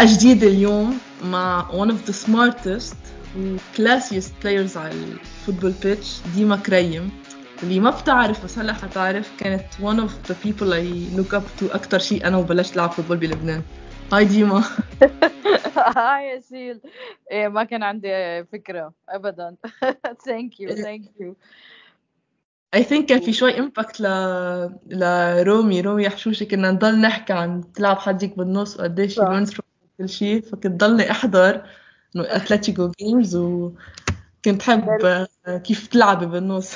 حلقة جديدة اليوم مع one of the smartest و classiest players على ال football pitch ديما كريم. اللي ما بتعرف بس هلا حتعرف كانت one of the people I look up to أكتر شيء أنا وبلشت لعب football بلبنان. Hi ديما. Hi يا سيل إيه ما كان عندي فكرة أبدا. Thank you thank you I think كان في شوي impact ل... لرومي. رومي حشوشي كنا نضل نحكي عن تلعب حدك بالنص وقديش صح. كل شيء فكنت ضلني أحضر إنه أتلتيكو games وكنت حب كيف تلعبي بالنص.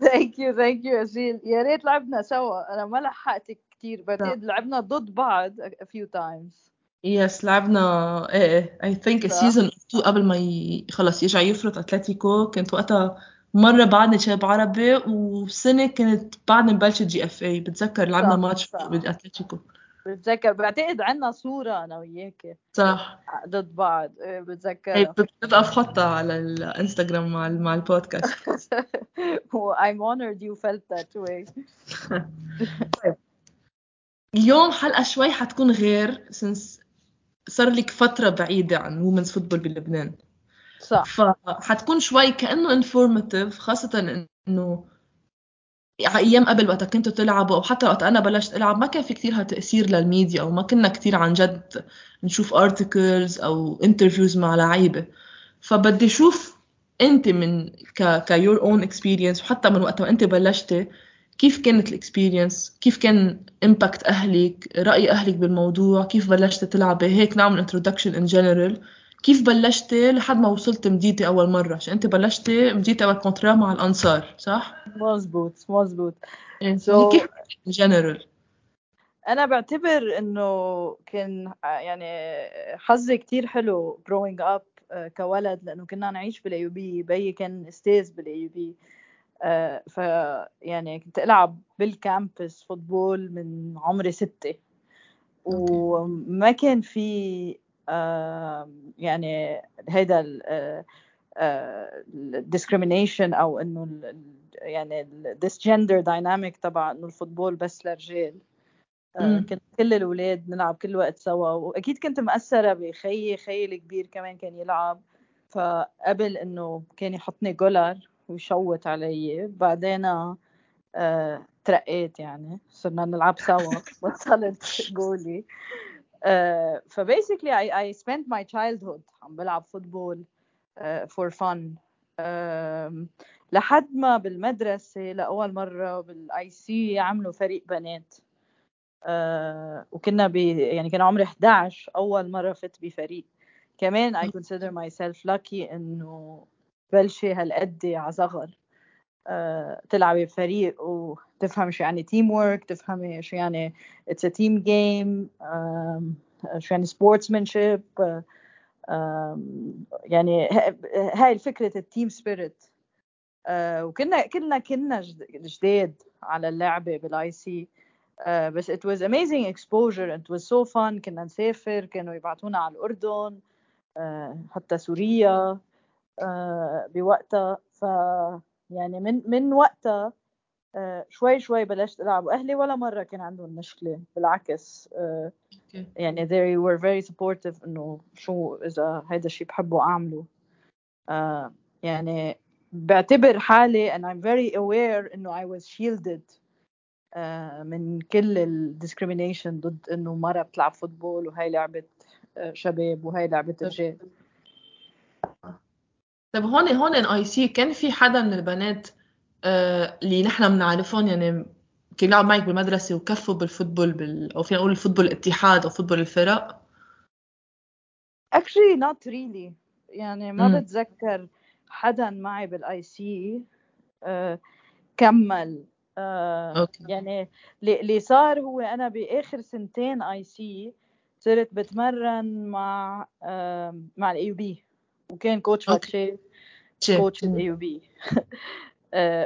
Thank you thank you يا سيل يا ريت لعبنا سوا. أنا ما لحقت كثير بعتقد لعبنا ضد بعض a few times. Yes لعبنا إيه إيه I think صح. Season 2 قبل ما ي... خلص يرجع يفرط أتلتيكو. كنت وقتها مرة بعدني شباب عربي وسنة كنت بعدني مبلشة GFA بتذكر لعبنا ماتش صح. بأتلتيكو. بتذكر بعتقد عندنا صورة أنا وياك صح. ضد بعض. إيه، هي بتذكرها بتبقى بحطها على الإنستغرام مع مع البودكاست. I'm honored you felt that way. اليوم حلقة شوي حتكون غير since صار لك فترة بعيدة عن وومنز فوتبول بلبنان. صح. فحتكون شوي كأنه informative خاصة إنه أيام قبل وقت كنتوا تلعبوا أو حتى وقت أنا بلشت ألعب ما كان في كتير تأثير للميديا أو ما كنا كتير عن جد نشوف articles أو interviews مع لعيبة. فبدي أشوف أنت من ك ك your own experience وحتى من وقت ما أنت بلشتي كيف كانت ال experience كيف كان impact أهلك؟ رأي أهلك بالموضوع؟ كيف بلشتي تلعبي؟ هيك نعمل introduction in general كيف بلشتي لحد ما وصلت مضيتي أول مرة؟ عشان أنت بلشتي مضيتي اول contrat مع الأنصار صح؟ مزبوط مزبوط يعني So- كيف In general أنا بعتبر إنه كان يعني حظي كتير حلو growing up آه، كولد لأنه كنا نعيش بال AUB كان أستاذ بال AUB ف يعني كنت ألعب بال campus football من عمري ستة. وما كان في آه، يعني هيدا ال- آه، آه، أو إنه يعني this gender dynamic تبع إنه ال football بس للرجال. آه،. كنت كل الأولاد نلعب كل وقت سوا. وأكيد كنت مأثرة بخيي خيي الكبير كمان كان يلعب. فقبل إنه كان يحطني goaler ويشوت علي بعدين ترقيت يعني. صرنا نلعب سوا. وصلت goalie آه، ف basically I, I spent my childhood عم بلعب football آه، for fun. آم، لحد ما بالمدرسة لأول مرة بال IC عملوا فريق بنات. آه، وكنا ب يعني كان عمري 11 أول مرة فت بفريق. كمان I consider myself lucky إنه بلشت هالقد على صغر. تلعبي بفريق وتفهم شو يعني teamwork تفهمي شو يعني a team game آم، شو يعني آه، آم، يعني هاي فكرة ال team spirit وكنا كلنا كنا جد- جداد على اللعبة بال IC بس it was amazing exposure it was so fun كنا نسافر كانوا يبعتونا على الأردن آه، حتى سوريا آه، بوقتها. ف يعني من من وقتها آه، شوي شوي بلشت ألعب. وأهلي ولا مرة كان عندهم مشكلة بالعكس آه،. يعني they were very supportive إنه شو إذا هيدا الشيء بحبه اعمله آه، يعني بعتبر حالي and I'm very aware إنه I was shielded من كل ال discrimination ضد إنه مرة بتلعب فوتبول وهي لعبة آه، شباب وهي لعبة رجال طيب هون هون إن IC كان في حدا من البنات آه، اللي نحن بنعرفهم يعني كان يلعب معك بالمدرسة وكفوا بال football بال... أو فينا نقول ال football الاتحاد أو football الفرق actually not really يعني ما مم. بتذكر حدا معي بال IC كمل آه، okay. يعني اللي صار هو أنا بآخر سنتين IC صرت بتمرن مع آه، مع ال AUB وكان coach okay. coach. ال AUB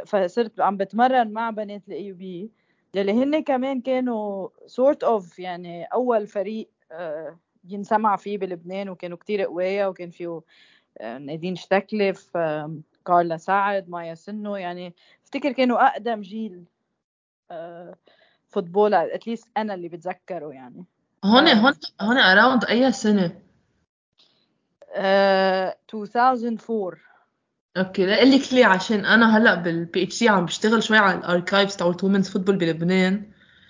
فصرت عم بتمرن مع بنات ال AUB يلي هن كمان كانوا sort of يعني أول فريق آه، ينسمع فيه بلبنان وكانوا كتير قوايا وكان فيه آه، نادين شتكلف كارلا سعد مايا سنو يعني افتكر كانوا أقدم جيل آه، football at least أنا اللي بتذكره يعني. هون آه. هون هون around أي سنة؟ آه 2004 okay لا قلي لي عشان أنا هلأ بال PhD عم بشتغل شوي على ال archives تبعت women's football بلبنان.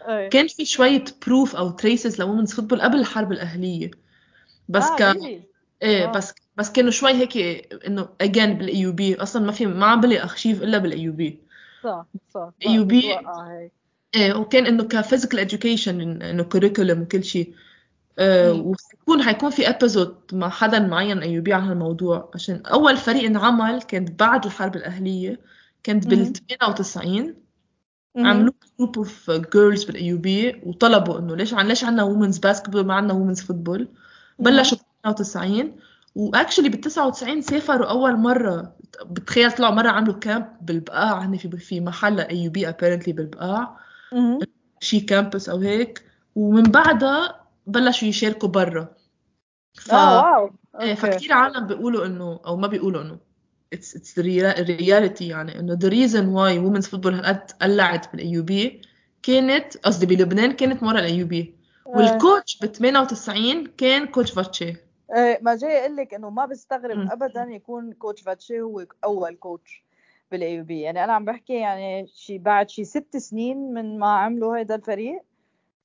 إيه كان في شوية proof أو traces ل women's football قبل الحرب الأهلية. بس آه كان really إيه آه. بس بس كانوا شوي هيك إنه again بال AUB أصلا ما في ما عم بلاقي ارشيف إلا بال AUB صح صح. UB إيه وكان إنه ك physical education إنه curriculum وكل شيء. آه،. وحيكون حيكون في episode مع حدا معين AUB على هالموضوع. عشان أول فريق انعمل كانت بعد الحرب الأهلية كانت بال مهم. 98 مهم. عملوا group of girls بال AUB وطلبوا إنه ليش عن ليش عندنا women's basketball ما عندنا women's football بلشوا ب 98 و actually بال 99 سافروا أول مرة. بتخيل طلعوا مرة عملوا camp بالبقاع. هن في في محل AUB apparently بالبقاع. شي camps أو هيك. ومن بعدها بلشوا يشاركوا برا. ف... آه wow. okay. فكتير عالم بيقولوا إنه أو ما بيقولوا إنه the rea- reality يعني إنه the reason why women's football هالقد قلعت بال AUB كانت قصدي بلبنان كانت مرة ال AUB آه. وال coach ب 98 كان coach فاتشي. إيه، ما جاي أقول لك إنه ما بستغرب مم. ابدا يكون coach فاتشي هو أول كوتش بال AUB يعني أنا عم بحكي يعني شي بعد شي ست سنين من ما عملوا هيدا الفريق.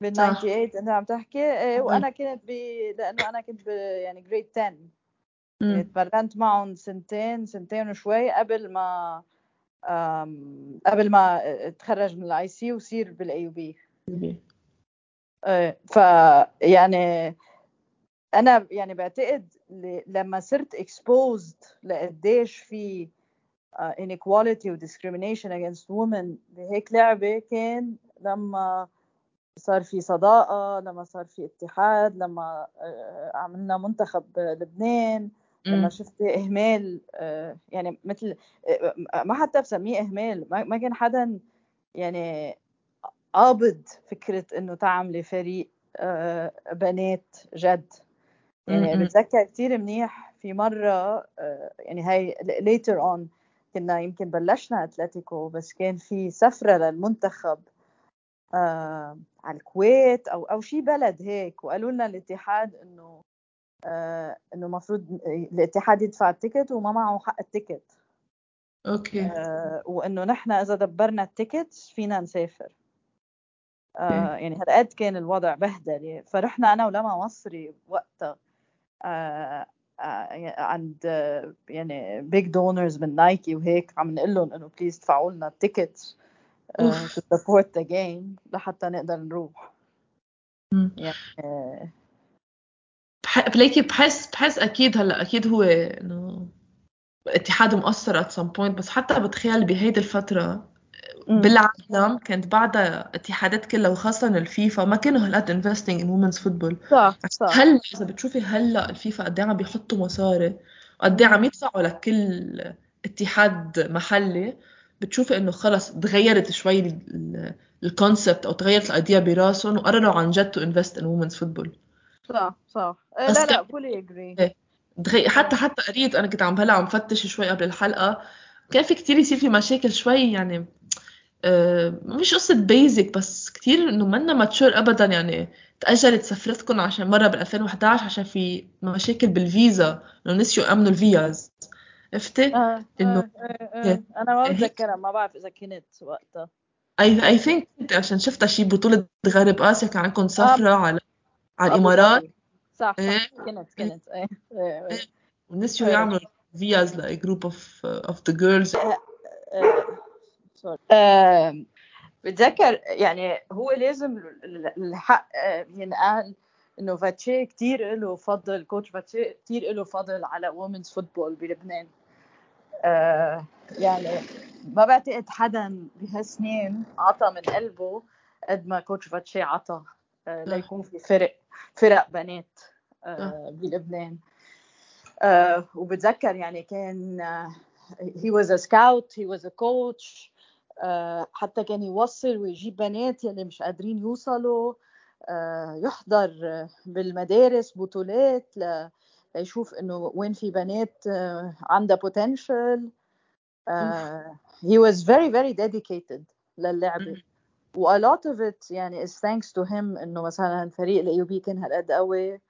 بال صح. 98 انت عم تحكي. إيه،. وأنا كنت ب لأنه أنا كنت ب يعني grade 10 يعني مم. تمرنت معهم سنتين سنتين وشوي قبل ما قبل ما أتخرج من ال IC وصير بال AUB ف يعني أنا يعني بعتقد لما صرت exposed لقديش في uh, inequality و discrimination against women بهيك لعبة كان لما صار في صداقة لما صار في اتحاد لما uh, عملنا منتخب لبنان لما. شفت إهمال uh, يعني مثل uh, ما حتى بسميه إهمال ما كان حدا يعني قابض فكرة إنه تعملي فريق بنات جد يعني. بتذكر كتير منيح في مرة آه، يعني هاي later on كنا يمكن بلشنا أتلتيكو بس كان في سفرة للمنتخب آه، على الكويت أو أو شي بلد هيك وقالوا لنا الاتحاد إنه آه، إنه المفروض الاتحاد يدفع ال ticket وما معه حق ال ticket. okay. آه، وإنه نحن إذا دبرنا ال ticket فينا نسافر. آه، يعني هالقد كان الوضع بهدلة. فرحنا أنا ولما مصري وقتها آه، آه، عند آه، يعني big donors من نايكي وهيك عم نقول لهم إنه please ادفعوا لنا ال ticket. أوف to support the game لحتى نقدر نروح. يعني آه،. بلاقي بحس بحس أكيد هلا أكيد هو إنه الاتحاد مقصر at some point بس حتى بتخيل بهيدي الفترة مم. بالعالم كانت بعدها اتحادات كلها وخاصة الفيفا ما كانوا هالقد investing in women's football صح صح هلا إذا بتشوفي هلا الفيفا قد إيه عم بيحطوا مصاري وقد إيه. عم يدفعوا لكل اتحاد محلي بتشوفي إنه خلص تغيرت شوي ال concept أو تغيرت ال idea براسهم وقرروا عن جد to invest in women's football. صح صح. بس لا لا fully agree إيه. تغي... حتى حتى قريت أنا كنت عم هلا عم فتش شوي قبل الحلقة. كان في كتير يصير في مشاكل شوي يعني آه، مش قصة basic بس كتير إنه منا mature ابدا يعني تأجلت سفرتكم عشان مرة بال 2011 عشان في مشاكل بالفيزا إنه نسيوا أمنوا الفيز عرفتي؟ آه إنه آه آه آه. أنا ما بتذكرها ما بعرف إذا كنت وقتها. I I think عشان شفتها شي بطولة غرب آسيا كان عندكم آه. سفرة على على الإمارات. صح صح. كنت إيه كنت إيه. ونسيوا إيه. يعملوا؟ فيز ل group of of the girls آه، بتذكر يعني هو لازم ال- الحق آه، ينقال إنه فاتشي كتير له فضل coach فاتشي كتير له فضل على women's football بلبنان. آه، يعني ما بعتقد حدا بهالسنين عطى من قلبه قد ما coach فاتشي عطى آه، ليكون في فرق فرق بنات آه، بلبنان. آه، وبتذكر يعني كان آه، he was a scout he was a coach آه، حتى كان يوصل ويجيب بنات يلي مش قادرين يوصلوا آه، يحضر آه، بالمدارس بطولات ليشوف إنه وين في بنات آه، عندها potential آه، he was very very dedicated للعبة. و a lot of it يعني is thanks to him إنه مثلا فريق ال AP كان هالقد قوي.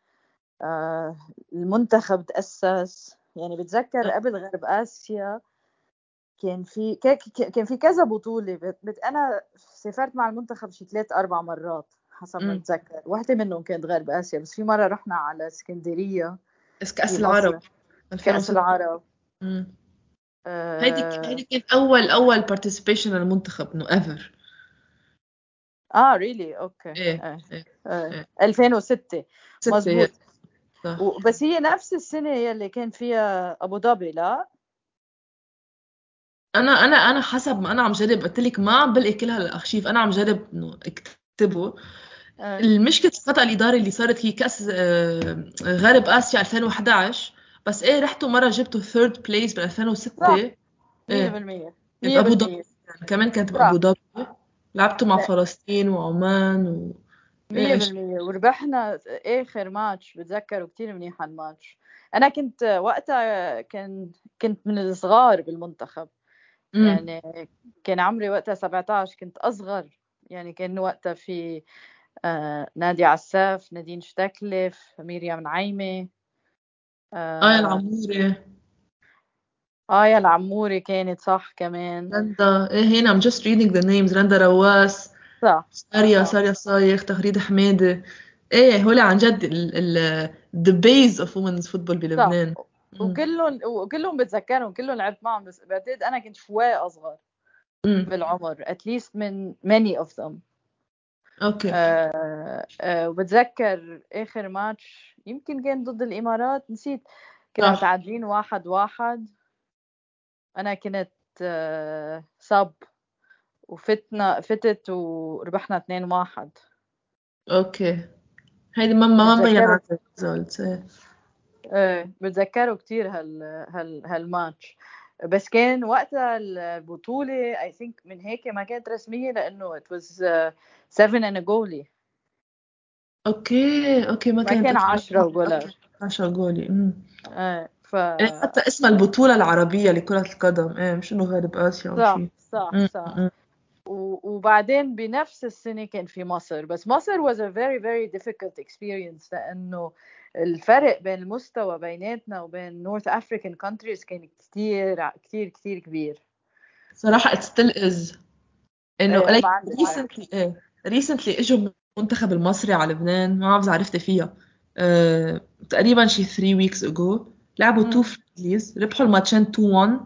آه المنتخب تأسس. يعني بتذكر قبل غرب آسيا كان في كان في كذا بطولة. بت أنا سافرت مع المنتخب شي ثلاث أربع مرات حسب ما اتذكر واحدة منهم كانت غرب آسيا بس في مرة رحنا على اسكندرية. بس كأس العرب كأس العرب. هيدي هيدي كانت اول أول participation للمنتخب إنه ever آه really okay. إيه إيه, إيه. إيه. 2006 مظبوط. بس هي نفس السنة يلي كان فيها أبو ظبي لا؟ أنا أنا أنا حسب ما أنا عم جرب. قلت لك ما عم بلقي كل هالارشيف أنا عم جرب إنه اكتبه. المشكلة الخطا الاداري اللي صارت هي كأس آه، غرب آسيا 2011 بس إيه رحتوا مرة جبتوا ثيرد بليس ب 2006 100% إيه. أبو ظبي كمان كانت بابو ظبي. لعبتوا مع. فلسطين وعمان و مية بالمية. وربحنا آخر ماتش. بتذكره كتير منيح الماتش أنا كنت وقتها كان كنت من الصغار بالمنتخب. يعني كان عمري وقتها 17 كنت أصغر. يعني كان وقتها في آه نادي عساف نادين شتكلف ميريام نعيمة آه آية العموري آية العموري كانت صح كمان. رندا إيه هنا I'm just reading the names رندا رواس صح. ساريا ساريا صايغ تغريد حمادة. إيه هول عن جد ال the base of women's football بلبنان. وكلهم وكلهم بتذكرهم كلهم لعبت معهم بس بعتقد أنا كنت شوي أصغر. بالعمر at least من many of them. okay. آه آه وبتذكر آخر ماتش يمكن كان ضد الإمارات نسيت. كنا متعادلين واحد واحد. أنا كنت آه صب وفتنا فتت وربحنا 2 1 okay. هيدي ما ما ال result إيه بتذكره كثير هال هال هالماتش. بس كان وقتها البطولة I think من هيك ما كانت رسمية لأنه it was 7 and a goalie. okay okay ما, ما كان 10 goaler 10 goalie امم إيه ف إيه حتى اسمها البطولة العربية لكرة القدم. إيه مش إنه غرب اسيا أو شيء صح صح. صح وبعدين بنفس السنة كان في مصر. بس مصر was a very very difficult experience لأنه الفرق بين المستوى بيناتنا وبين North African countries كان كتير كتير كتير كبير. صراحة it still is. إنه recently إيه recently إجوا المنتخب المصري على لبنان ما بعرف عرفتي فيها. أه تقريبا شي 3 weeks اجو لعبوا two friendlies ربحوا الماتشين 2 1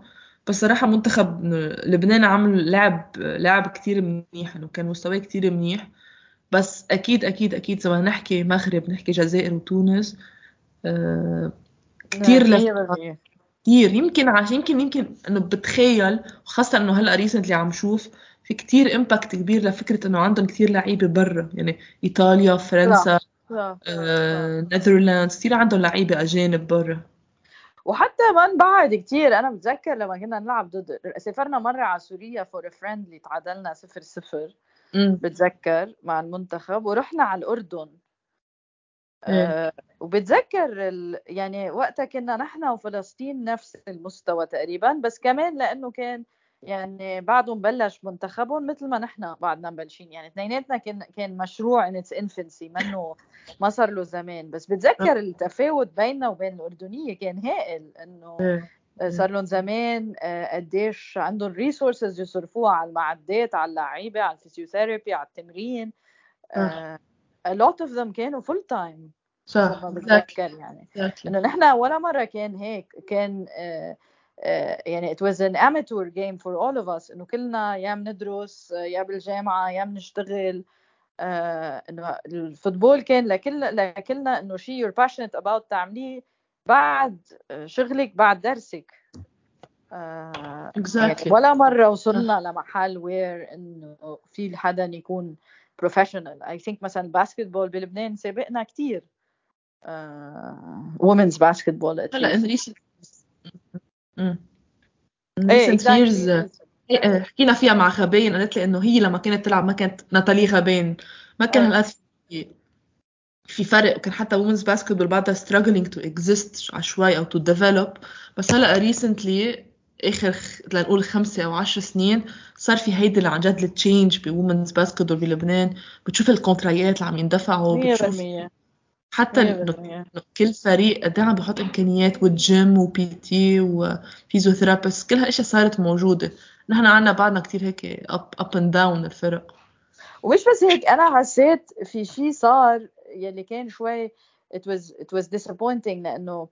بس صراحة منتخب لبنان عمل لعب لعب كتير منيح إنه كان مستواه كتير منيح. بس أكيد أكيد أكيد سواء نحكي مغرب نحكي جزائر وتونس آه، كثير كثير كثير يمكن عشان يمكن يمكن إنه بتخيل وخاصه إنه هلأ recently عم شوف في كتير impact كبير لفكرة إنه عندهم كثير لعيبة برا. يعني إيطاليا فرنسا Netherlands آه، كثير عندهم لعيبة أجانب برا. وحتى من بعد كتير أنا بتذكر لما كنا نلعب ضد سافرنا مرة على سوريا for friendly تعادلنا 0 0 بتذكّر مع المنتخب ورُحنا على الأردن. آه وبتذكر ال يعني وقتها كنّا نحن وفلسطين نفس المستوى تقريبًا، بس كمان لإنّه كان يعني بعدهم بلّش منتخبهم مثل ما نحن بعدنا مبلشين، يعني اثنيناتنا كان كان مشروع in its infancy منّه ما صار له زمان، بس بتذكر التفاوت بيننا وبين الأردنية كان هائل إنّه صار لهم زمان آه، قديش عندهم resources يصرفوها على المعدات على اللعيبة على ال physiotherapy على التمرين. آه a lot of them كانوا full time صح بتذكر يعني. إنه نحن ولا مرة كان هيك كان آه آه يعني it was an amateur game for all of us إنه كلنا يا بندرس يا بالجامعة يا بنشتغل. آه إنه ال football كان لكل لكلنا إنه شيء you're passionate about تعمليه بعد شغلك بعد درسك. آه exactly. يعني ولا مرة وصلنا لمحل where إنه في حدا يكون professional I think مثلا ال basketball بلبنان سابقنا كثير women's basketball هلا in recent recent years حكينا فيها مع خبين قالت لي إنه هي لما كانت تلعب ما كانت ناتالي خبين. ما كان هالقد في فرق وكان حتى women's basketball بعدها struggling to exist شوي أو to develop. بس هلأ recently آخر لنقول خمسة أو عشر سنين صار في هيدي اللي عن جد ال change ب women's basketball بلبنان. بتشوف الكونتراتات اللي عم يندفعوا بتشوف حتى كل فريق قد عم بحط إمكانيات و gym و PT و physiotherapist كل هالاشياء صارت موجودة. نحن عنا بعدنا كتير هيك up up and down الفرق. ومش بس هيك أنا حسيت في شيء صار يلي كان شوي it was it was disappointing لأنه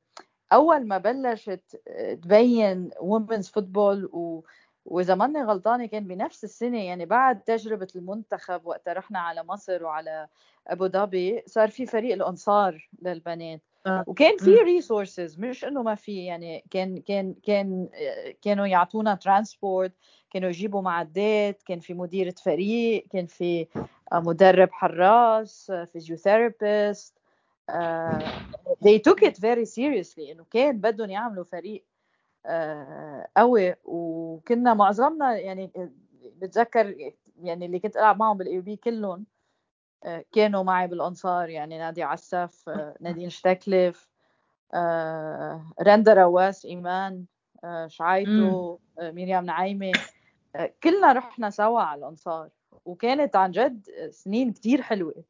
أول ما بلشت تبين women's football و واذا ماني غلطانة كان بنفس السنة يعني بعد تجربة المنتخب وقت رحنا على مصر وعلى أبو ظبي صار في فريق الأنصار للبنات آه. وكان في resources مش إنه ما في يعني كان كان كان كانوا يعطونا transport كانوا يجيبوا معدات كان في مديرة فريق كان في مدرب حراس physiotherapist uh, they took it very seriously إنه كان بدهم يعملوا فريق uh, قوي. وكنا معظمنا يعني بتذكر يعني اللي كنت ألعب معهم بال AUB كلهم كانوا معي بالأنصار يعني نادية عساف نادين شتكلف رندا رواس إيمان شعيتو مريم نعيمه كلنا رحنا سوا على الأنصار وكانت عن جد سنين كتير حلوة.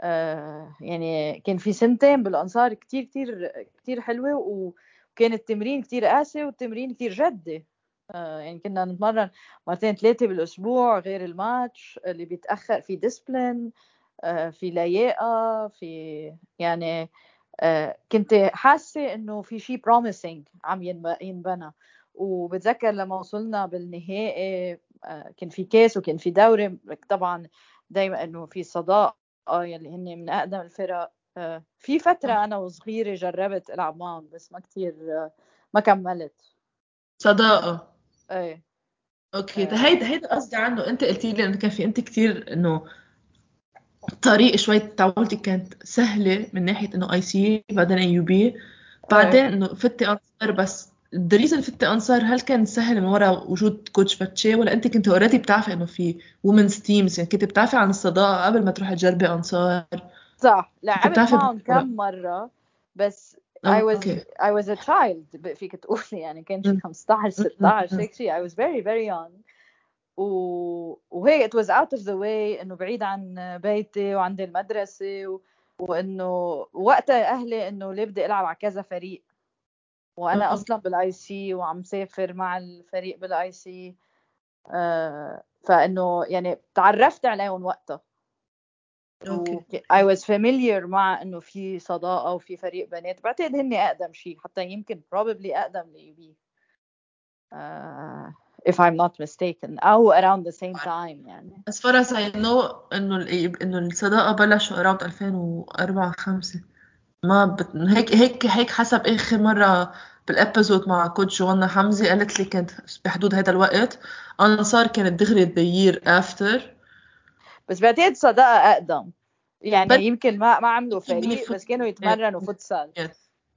آه، يعني كان في سنتين بالأنصار كتير كتير كتير حلوة وكان التمرين كتير قاسي والتمرين كتير جدي آه، يعني كنا نتمرن مرتين ثلاثة بالأسبوع غير الماتش اللي بيتأخر في discipline آه، في لياقة في يعني كنت حاسة إنه في شيء promising عم ينبنى. وبتذكر لما وصلنا بالنهائي كان في كاس وكان في دوري طبعا دائما إنه في صداقة يلي هن من أقدم الفرق. آه، في فترة أنا وصغيرة جربت ألعب معهم بس ما كتير آه، ما كملت. صداقة؟ إيه. okay. آه. هيدا هيدا قصدي عنه. أنت قلتي لي إنه كان في أنت كثير إنه طريق شوي تعودتي كانت سهلة من ناحية إنه IC بعدين AUB بعدين إنه فتي انصار بس ال reason فتي انصار هل كان سهل من وراء وجود coach فاتشي ولا أنت كنت already بتعرفي إنه في women's teams يعني كنت بتعرفي عن الصداقة قبل ما تروحي تجربي انصار صح. لعبت معهم كم مرة بس I was okay. I was a child فيك تقولي يعني كان شي 15 16 هيك شيء I was very very young. و... وهيك it was out of the way إنه بعيد عن بيتي وعندي المدرسة و... وإنه وقتها أهلي إنه ليه بدي ألعب على كذا فريق. وأنا أصلا بال IC وعم سافر مع الفريق بال IC آه فإنه يعني تعرفت عليهم وقتها. okay. I was familiar مع إنه في صداقة وفي فريق بنات بعتقد هن أقدم شيء حتى يمكن probably أقدم ل AUB uh, if I'm not mistaken أو around the same time يعني. As far as I know إنه إنه الصداقة بلشوا around 2004 5 ما بت... هيك هيك هيك حسب آخر مرة بال episode مع coach جوانا حمزة قالت لي كانت بحدود هذا الوقت انصار كانت دغري the year after بس بعتقد صداقة أقدم. يعني يمكن ما ما عملوا فريق بس كانوا يتمرنوا فوتسال.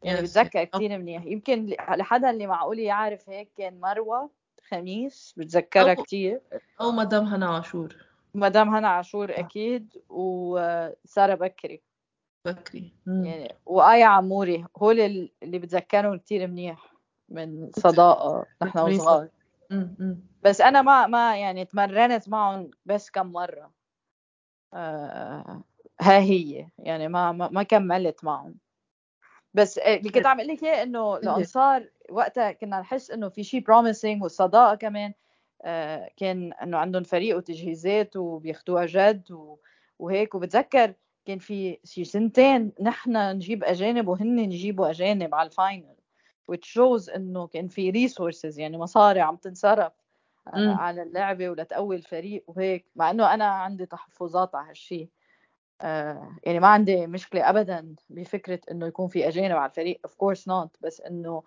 يعني بتذكر كثير منيح. يمكن لحدا اللي معقول يعرف هيك كان مروة خميس بتذكرها كثير أو مدام هنا عاشور. مدام هنا عاشور أكيد وسارة بكري. بكري. يعني وآية عموري هول اللي بتذكرهم كتير منيح من صداقة نحن وصغار. بس أنا ما ما يعني تمرنت معهم بس كم مرة. آه ها هي. يعني ما ما, ما كملت معهم. بس اللي كنت عم أقول لك إياه إنه الأنصار وقتها كنا نحس إنه في شيء promising والصداقة كمان. آه كان إنه عندهم فريق وتجهيزات وبياخذوها جد وهيك. وبتذكر كان في شي سنتين نحن نجيب أجانب وهن يجيبوا أجانب على ال final which shows إنه كان في resources يعني مصاري عم تنصرف آه، على اللعبة ولتقوي الفريق وهيك مع إنه أنا عندي تحفظات على هالشيء آه يعني ما عندي مشكلة ابدا بفكرة إنه يكون في أجانب على الفريق of course not بس إنه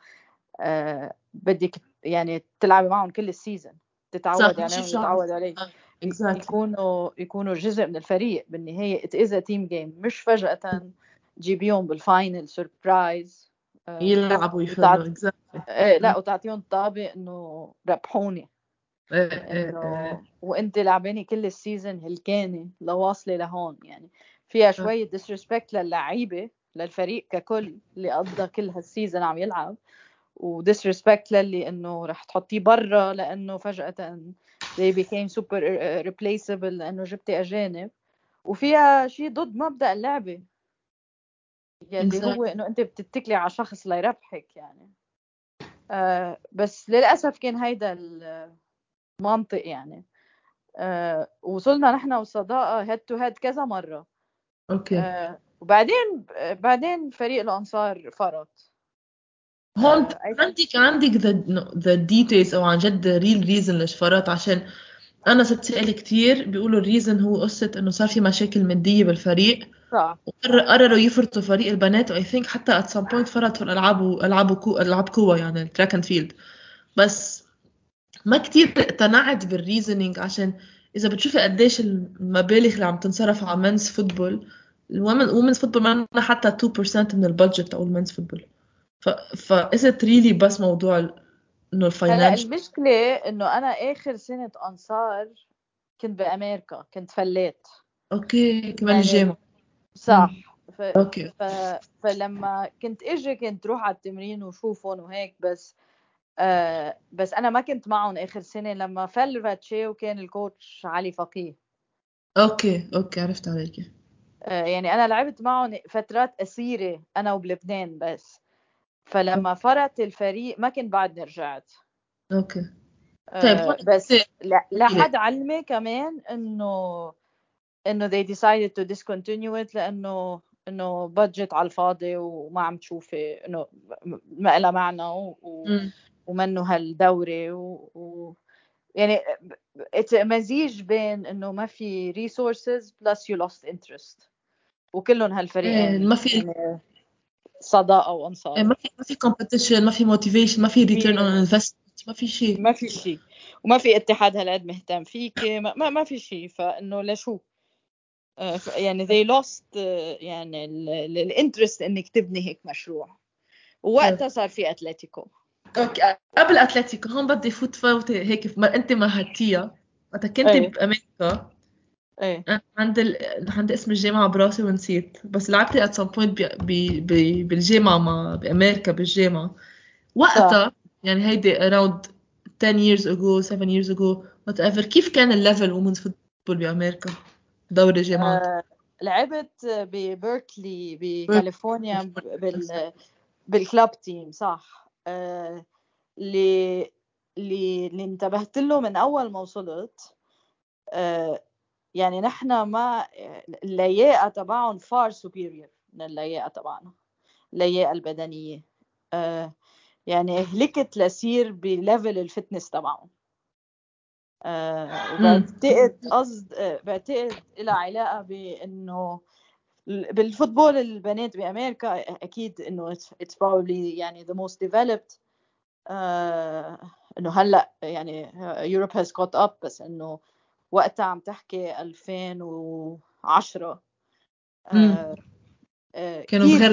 آه بدك يعني تلعبي معهم كل ال season تتعود عليهم وتتعود عليه exactly. يكونوا يكونوا جزء من الفريق بالنهاية. it is team game مش فجأة تجيبيهم بال final surprise يلعبوا يفهموا exactly. إيه لا وتعطيهم طابه إنه ربحوني. إيه إيه إيه. وأنت لعباني كل ال season هلكانه لواصلة لهون. يعني فيها شوية disrespect للعيبة للفريق ككل اللي قضى كل هال season عم يلعب و disrespect للي إنه رح تحطيه برا لأنه فجأة they became super replaceable لأنه جبتي أجانب. وفيها شيء ضد مبدأ اللعبة يلي هو إنه أنت بتتكلي على شخص ليربحك يعني. آه بس للأسف كان هيدا المنطق يعني. آه وصلنا نحن والصداقه head to head كذا مرة. okay. آه وبعدين بعدين فريق الأنصار فرط. هون عندك عندك the details أو عن جد real reason ليش فرط عشان أنا صرت سأل كثير بيقولوا ال reason هو قصة إنه صار في مشاكل مادية بالفريق. صح. قرروا يفرطوا فريق البنات و I think حتى at some point فرطوا الألعاب والعاب كو ألعاب قوة يعني ال track and field بس ما كتير اقتنعت بال reasoning عشان إذا بتشوفي قديش المبالغ اللي عم تنصرف على men's football ال women women's football ما حتى 2% من ال budget تاع ال men's football ف ف is it really بس موضوع إنه ال financial المشكلة إنه أنا آخر سنة أنصار كنت بأمريكا كنت فليت. okay كمان يعني الجامعة. صح. ف... okay. ف... فلما كنت إجي كنت روح على التمرين وشوفهم وهيك بس آه بس أنا ما كنت معهم آخر سنة. لما فل فاتشي وكان ال coach علي فقيه. okay okay عرفت عليك. آه يعني أنا لعبت معهم فترات قصيرة أنا وبلبنان بس. فلما فرط الفريق ما كنت بعد رجعت. أوكي. طيب آه بس لحد علمي كمان إنه إنه they decided to discontinue it لأنه إنه بادجت على الفاضي وما عم تشوفي إنه ما لها معنى و... ومنه هالدوري و... و... يعني مزيج بين إنه ما في resources plus you lost interest. وكلهم هالفريقين ما في يعني صداقه وانصار ما في ما في competition ما في motivation ما في return on investment ما في شيء. ما في شيء. وما في اتحاد هالقد مهتم فيك ما, ما في شيء. فإنه لشو؟ آه، يعني they lost آه، يعني ال interest إنك تبني هيك مشروع. ووقتها صار في أتلتيكو. okay. قبل أتلتيكو هون بدي فوت فوتة هيك ما أنت مهدتيها وقت كنت أيه. بأمريكا. إيه. عند ال... عند اسم الجامعة براسي ونسيت. بس لعبتي at some point. بالجامعة ما بأمريكا بالجامعة. وقتها يعني هيدي around 10 years ago 7 years ago whatever كيف كان ال level women's football بأمريكا؟ دوري جامعات. آه لعبت ببركلي بكاليفورنيا بال بال club team صح. آه اللي اللي اللي انتبهت له من أول ما وصلت آه يعني نحن ما اللياقة تبعهم far superior من اللياقة تبعنا اللياقة البدنية. آه يعني هلكت لصير ب level ال fitness تبعهم. آه، وبعتقد قصد آه، بعتقد لها علاقة بإنه بال football البنات بأمريكا أكيد إنه it's probably يعني the most developed. آه إنه هلأ يعني Europe has caught up بس إنه وقتها عم تحكي 2010 آه آه كانوا بغير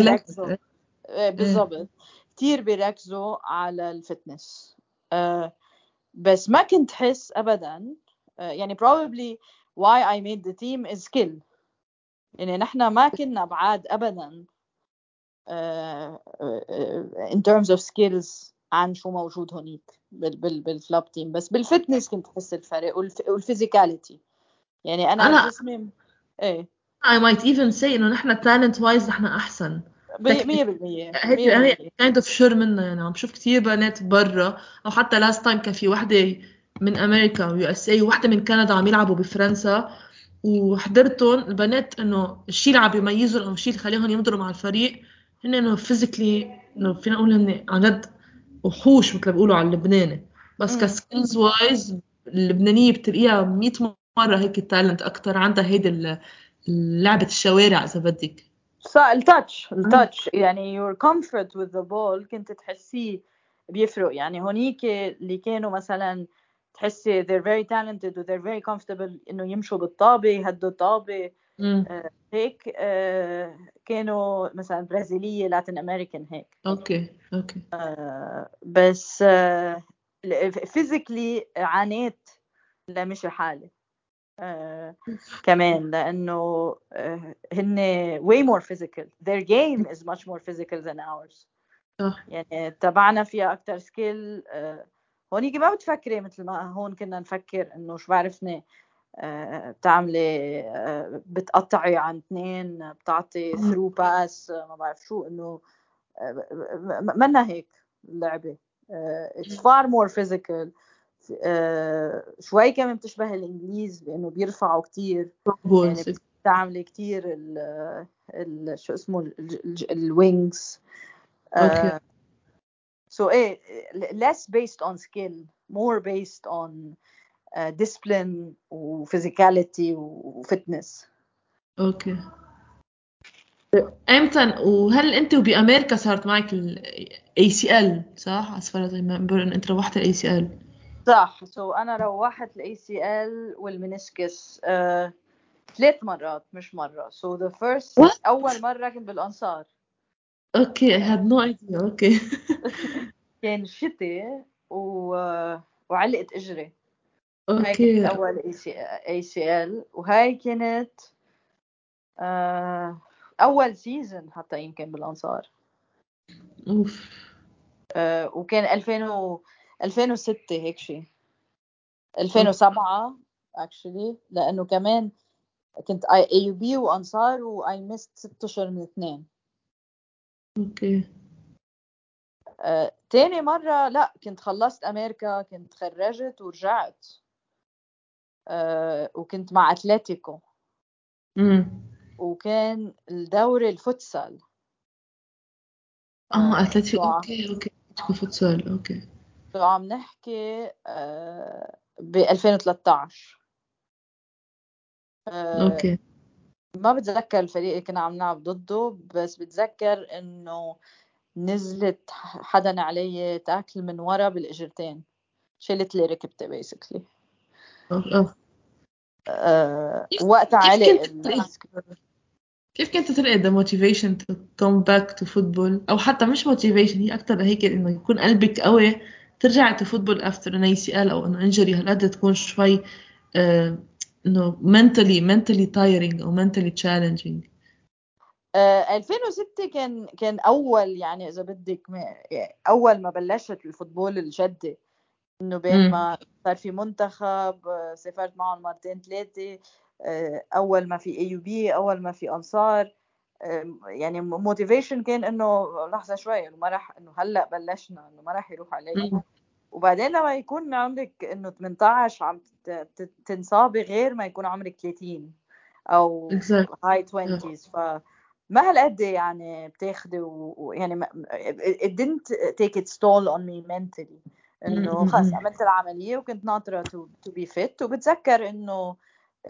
بالضبط. كثير بيركزوا على ال fitness. آه بس ما كنت حس ابدا. آه، يعني probably why I made the team is skill. يعني نحن ما كنا بعاد ابدا. in terms of skills. عن شو موجود هونيك بال club team بس بال fitness كنت حس الفرق وال physicality يعني أنا, أنا جسمي إيه. I might even say إنه نحن talent wise نحن أحسن. 100% هيك kind of sure منها. يعني عم بشوف كثير بنات برا. أو حتى last time كان في وحدة من أمريكا و USA وحدة من كندا عم يلعبوا بفرنسا. وحضرتهم البنات إنه الشيء اللي عم يميزهم أو الشيء اللي خليهم يمضوا مع الفريق هن إنه physically إنه فينا نقول هن عن جد وحوش مثل ما بيقولوا على اللبناني. بس ك skills wise اللبنانية بتلاقيها 100 مرة هيك talent أكثر عندها هيدي لعبة الشوارع إذا بدك. ال touch ال touch يعني your comfort with the ball كنت تحسيه بيفرق. يعني هونيك اللي كانوا مثلا تحسي they're very talented و they're very comfortable إنه يمشوا بالطابة يهدوا الطابة. آه هيك آه كانوا مثلا برازيلية Latin American هيك. okay okay. آه بس آه physically عانيت لمشي حالي. آه، كمان لأنه آه، هن way more physical. Their game is much more physical than ours. صح. يعني تبعنا فيها أكثر skill آه، هونيك ما بتفكري مثل ما هون كنا نفكر إنه شو بعرفني. بتعملي آه، بتقطعي عن اثنين بتعطي through pass ما بعرف شو إنه منا هيك اللعبة. it's far more physical شوي كمان بتشبه الإنجليز بإنه بيرفعوا كثير يعني بتعملي كثير ال شو اسمه ال wings okay. so إيه less based on skill more based on discipline وphysicality و fitness okay إمتى وهل أنت وبأمريكا صارت معك ال ACL صح؟ remember ان أنت روحت الاي سي ال صح. so so أنا روحت ال ACL وال meniscus uh, ثلاث مرات مش مرة. so the first أول مرة كنت بالأنصار. okay I had no idea. okay كان شتي و... وعلقت إجري. هاي كانت أول AC ACL وهاي كانت آه... أول season حتى يمكن بالأنصار. أوف. آه... وكان 2000 و... 2006 هيك شيء 2007 actually لأنه كمان كنت AUB وأنصار و I missed ست اشهر من اثنين. okay. آه، تاني مرة لا كنت خلصت أمريكا كنت خرجت ورجعت. آه، وكنت مع أتلتيكو. امم وكان الدوري ال futsal. آه آه، أتلتيكو okay okay أتلتيكو futsal okay. عم نحكي آه، ب 2013 آه، okay. ما بتذكر الفريق اللي كنا عم نلعب ضده بس بتذكر إنه نزلت حدا علي تاكل من ورا بالإجرتين. شلت لي ركبتي بيسكلي آه. أه كيف- وقتها كيف كنت ال- تلقي the motivation to come back to football أو حتى مش motivation هي أكتر هيك إنه يكون قلبك قوي. ترجعي to football after an ACL أو إنه injury هالقد تكون شوي آه، إنه mentally mentally tiring أو mentally challenging. آه، 2006 كان كان أول يعني إذا بدك ما- أول ما بلشت ال football الجدي. إنه بين. ما صار في منتخب آه، سافرت معهم مرتين ثلاثة آه، أول ما في AUB أول ما في أنصار. يعني motivation كان إنه لحظة شوي إنه ما راح إنه هلأ بلشنا إنه ما راح يروح علي. وبعدين لما يكون عمرك إنه 18 عم تنصابي غير ما يكون عمرك 30 أو هاي 20s فما هالقد يعني بتاخدي ويعني ما- it didn't take its toll on me mentally. إنه مم. خلص مم. عملت العملية وكنت ناطرة to, to be fit. وبتذكر إنه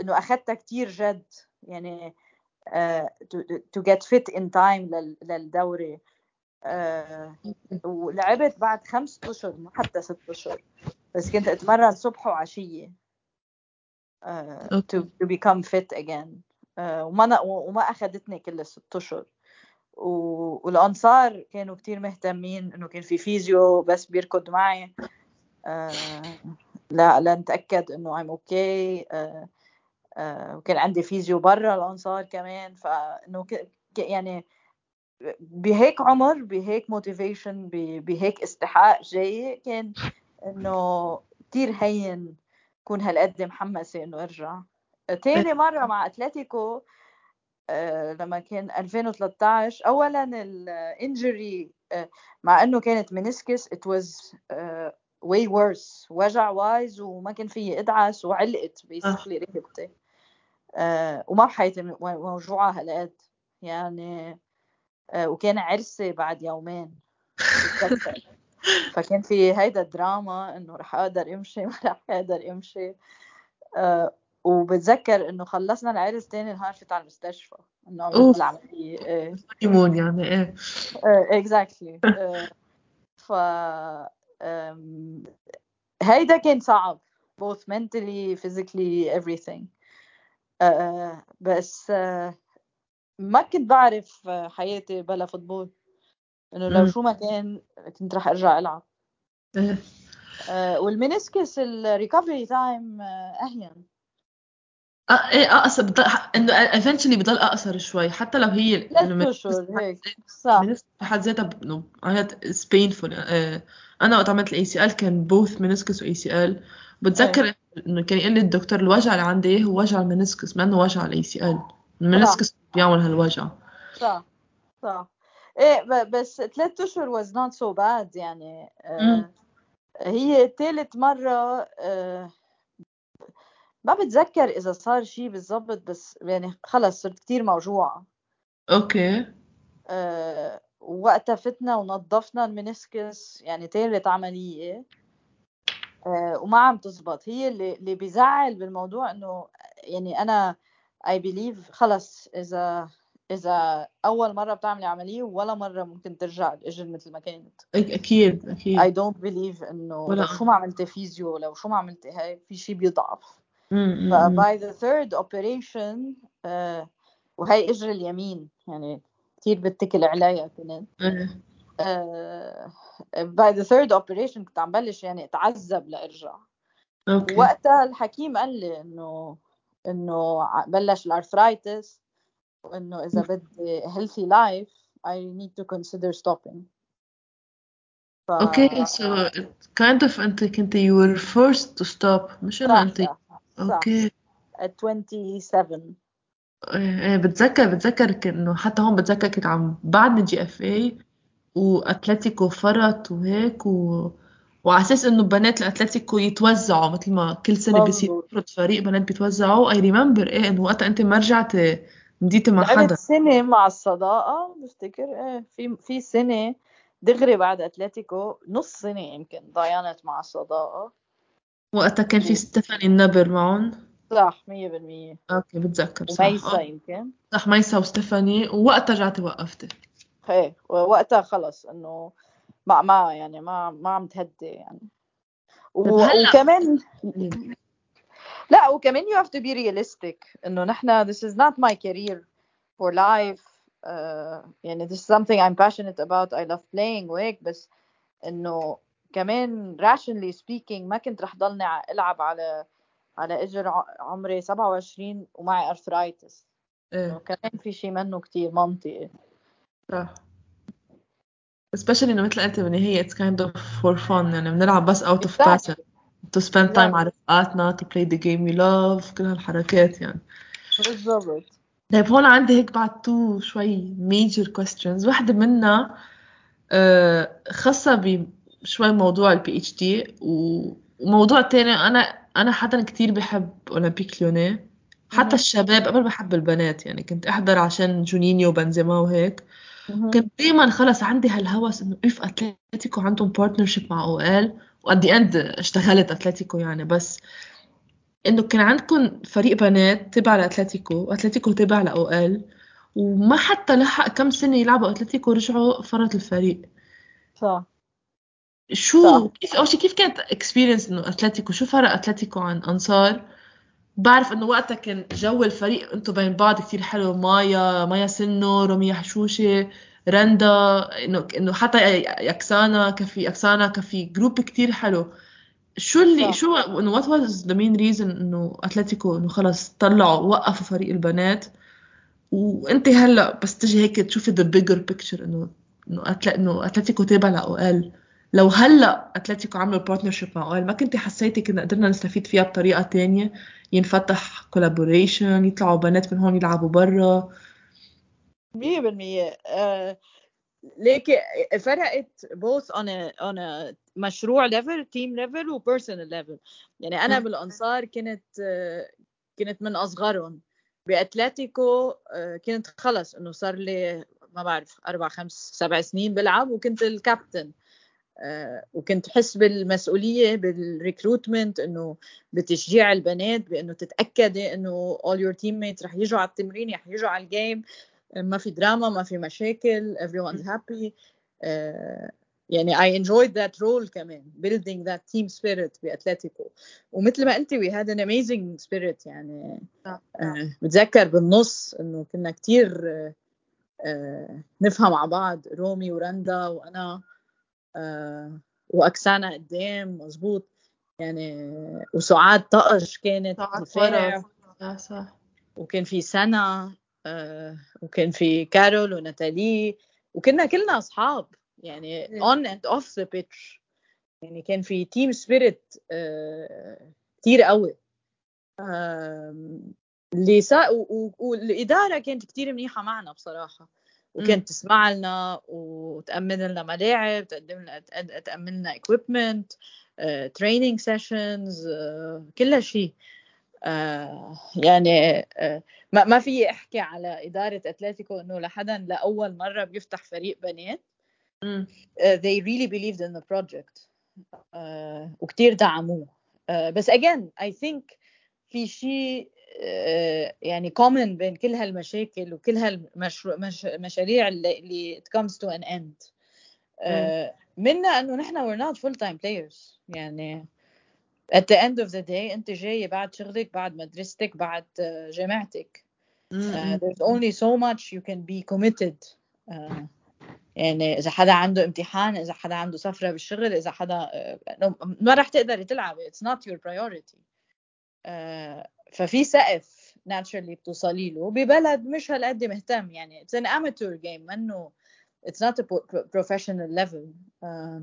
إنه اخذتها كتير جد. يعني get fit in time لل, للدوري. uh, ولعبت بعد خمس أشهر ما حتى ست أشهر. بس كنت أتمرن صبح وعشية. become fit again. uh, وما وما اخذتني كل الست أشهر. والأنصار كانوا كتير مهتمين إنه كان في physio بس بيركض معي. آه لا لنتأكد إنه I'm okay آه آه وكان عندي physio برا الأنصار كمان. فانه يعني بهيك عمر بهيك motivation بهيك استحقاق جاي كان إنه كثير هين كون هالقد محمسه إنه ارجع. تاني مرة مع أتلتيكو لما كان 2013 اولا ال injury آه مع إنه كانت meniscus was uh, way worse. وجع wise وما كان فيي ادعس وعلقت basically ركبتي آه وما بحياتي موجوعة هالقد. يعني آه وكان عرسي بعد يومين فكان في هيدا دراما إنه رح أقدر أمشي ما رح أقدر أمشي. آه وبتذكر إنه خلصنا العرس تاني نهار فت على المستشفى إنه عملت العملية إيه هونيمون يعني إيه. اكزاكتلي ف هيدا كان صعب both mentally physically everything. uh, بس uh, ما كنت بعرف حياتي بلا football. إنه لو شو ما كان كنت رح أرجع ألعب. إيه. uh, وال meniscus ال recovery time أهين. آه إيه أقصر بضل... إنه eventually بضل أقصر شوي حتى لو هي ثلاث اشهر هيك صح. meniscus بحد ذاتها انه painful آه، أنا وقت عملت ال ACL كان both meniscus و ACL بتذكر إنه كان يقول لي الدكتور الوجع اللي عندي هو وجع ال meniscus ما إنه وجع ال ACL ال meniscus بيعمل هالوجع. صح صح. إيه بس ثلاث أشهر was not so bad يعني آه هي ثالث مرة آه ما بتذكر إذا صار شيء بالضبط بس يعني خلص صرت كتير موجوعة. okay. آه وقتها فتنا ونظفنا ال meniscus يعني ثالث عملية. آه وما عم تزبط. هي اللي اللي بيزعل بالموضوع إنه يعني أنا I believe خلص إذا إذا أول مرة بتعملي عملية ولا مرة ممكن ترجع الاجر مثل ما كانت. أكيد أكيد. Don't believe إنه ولا لو شو ما عملتي physio لو شو ما عملتي هاي في شيء بيضعف. ف by the third operation آه وهي إجر اليمين يعني كثير بتكل عليها كنت by the third operation كنت عم بلش يعني أتعذب لإرجع. okay. وقتها الحكيم قال لي إنه إنه بلش ال arthritis وإنه إذا بدي healthy life I need to consider stopping. ف okay so it kind of انت كنت you were forced to stop مش إنه أنت okay. at 27 إيه إيه، بتذكر بتذكر إنه حتى هون بتذكر كنت عم بعدني GFA وأتلتيكو فرط وهيك و... وعلى أساس إنه بنات الاتلتيكو يتوزعوا مثل ما كل سنة يفرض فريق بنات بيتوزعوا. I remember إيه إنه وقتها أنت ما رجعتي مديتي مع حدا. سنة مع الصداقة بفتكر إيه في في سنة دغري بعد أتلتيكو نص سنة يمكن ضيعت مع الصداقة. وقتها كان في ستيفاني النبر معهم. صح مية بالمية. أوكي بتذكر صح. وميسا آه يمكن. صح ميسا وستيفاني. ووقتها رجعتي وقفتي. إيه ووقتها خلص إنه ما ما يعني ما ما عم تهدي يعني. و- وكمان لا وكمان you have to be realistic إنه نحن this is not my career for life. uh, يعني this is something I'm passionate about. I love playing وهيك بس إنه كمان rationally speaking ما كنت رح ضلني ألعب على على إجر عمري 27 ومعي انه إيه. كمان في شيء منه كتير منطقي. صح. Especially إنه مثل قلتي بالنهاية it's kind of for fun. يعني بنلعب بس out of passion. To spend time مع رفقاتنا to play the game we love كل هالحركات يعني. بالضبط. طيب هون عندي هيك بعد تو شوي major questions. واحدة منها آه، خاصة بشوي موضوع البي اتش دي وموضوع تاني أنا أنا حدا كتير بحب أولمبيك ليوني حتى. الشباب قبل بحب البنات يعني كنت أحضر عشان جونينيو وبنزيما وهيك. كنت دايما خلص عندي هالهوس إنه اف اتلتيكو عندهم بارتنرشيب مع أو ال وأت اند اشتغلت اتلتيكو يعني. بس إنه كان عندكم فريق بنات تبع لاتلتيكو واتلتيكو تبع لاو ال وما حتى لحق كم سنة يلعبوا اتلتيكو رجعوا فرط الفريق. صح. شو كيف أول شيء كيف كانت اكسبيرينس إنه أتلتيكو؟ شو فرق أتلتيكو عن أنصار؟ بعرف إنه وقتها كان جو الفريق انتو بين بعض كتير حلو مايا مايا سنو رمية حشوشة رندا انه إنه حتى يكسانا كفي اكسانا كفي جروب كتير حلو. شو اللي صح. شو إنه وات واز ذا مين ريزن إنه أتلتيكو إنه خلص طلعوا وقفوا فريق البنات؟ وأنت هلأ بس تجي هيك تشوفي the bigger picture انه إنه. إنه أتلتيكو تابع ل OL لو هلا أتلتيكو عملوا partnership مع OL ما كنتي حسيتي كنا قدرنا نستفيد فيها بطريقة تانية؟ ينفتح collaboration يطلعوا بنات من هون يلعبوا برا؟ مية بالمية. آه، ليك فرقت both on a on a مشروع level team level و personal level. يعني أنا بالأنصار كنت آه، كنت من أصغرهم. بأتلتيكو آه، كنت خلص إنه صار لي ما بعرف أربع خمس سبع سنين بلعب وكنت الكابتن. وكنت حس بالمسؤولية بال recruitment إنه بتشجيع البنات بإنه تتأكدي إنه all your teammates رح يجوا على التمرين رح يجوا على الجيم ما في دراما ما في مشاكل everyone's happy. آه، يعني I enjoyed that role كمان building that team spirit بأتلتيكو. ومثل ما قلتي we had an amazing spirit يعني. آه، بتذكر بالنص إنه كنا كتير آه، آه، نفهم مع بعض رومي ورندا وأنا. آه، واكسانا قدام مزبوط يعني وسعاد طقش كانت دفاع. ورا صح. وكان في سنا آه، وكان في كارول وناتالي. وكنا كلنا أصحاب. يعني on and off the pitch يعني كان في team spirit كتير قوي. اللي سا... والإدارة كانت كتير منيحة معنا بصراحة. وكانت تسمع لنا وتأمن لنا ملاعب تقدم لنا تأمن لنا equipment training sessions كل آه يعني آه ما ما في أحكي على إدارة أتلتيكو إنه لحدا لاول مرة بيفتح فريق بنات. uh, they really believed in the project. uh, وكتير دعموه. uh, بس again I think في شيء يعني common بين كل هالمشاكل وكل هالمشاريع اللي, اللي it comes to an end. uh, منا إنه نحن we're not full time players. يعني at the end of the day أنت جاي بعد شغلك بعد مدرستك بعد جامعتك. uh, there's only so much you can be committed. uh, يعني إذا حدا عنده امتحان إذا حدا عنده سفرة بالشغل إذا حدا ما راح تقدري تلعبي. It's not your priority. uh, ففي سقف naturally بتوصلي له ببلد مش هالقد مهتم. يعني it's an amateur game منه a professional level. uh,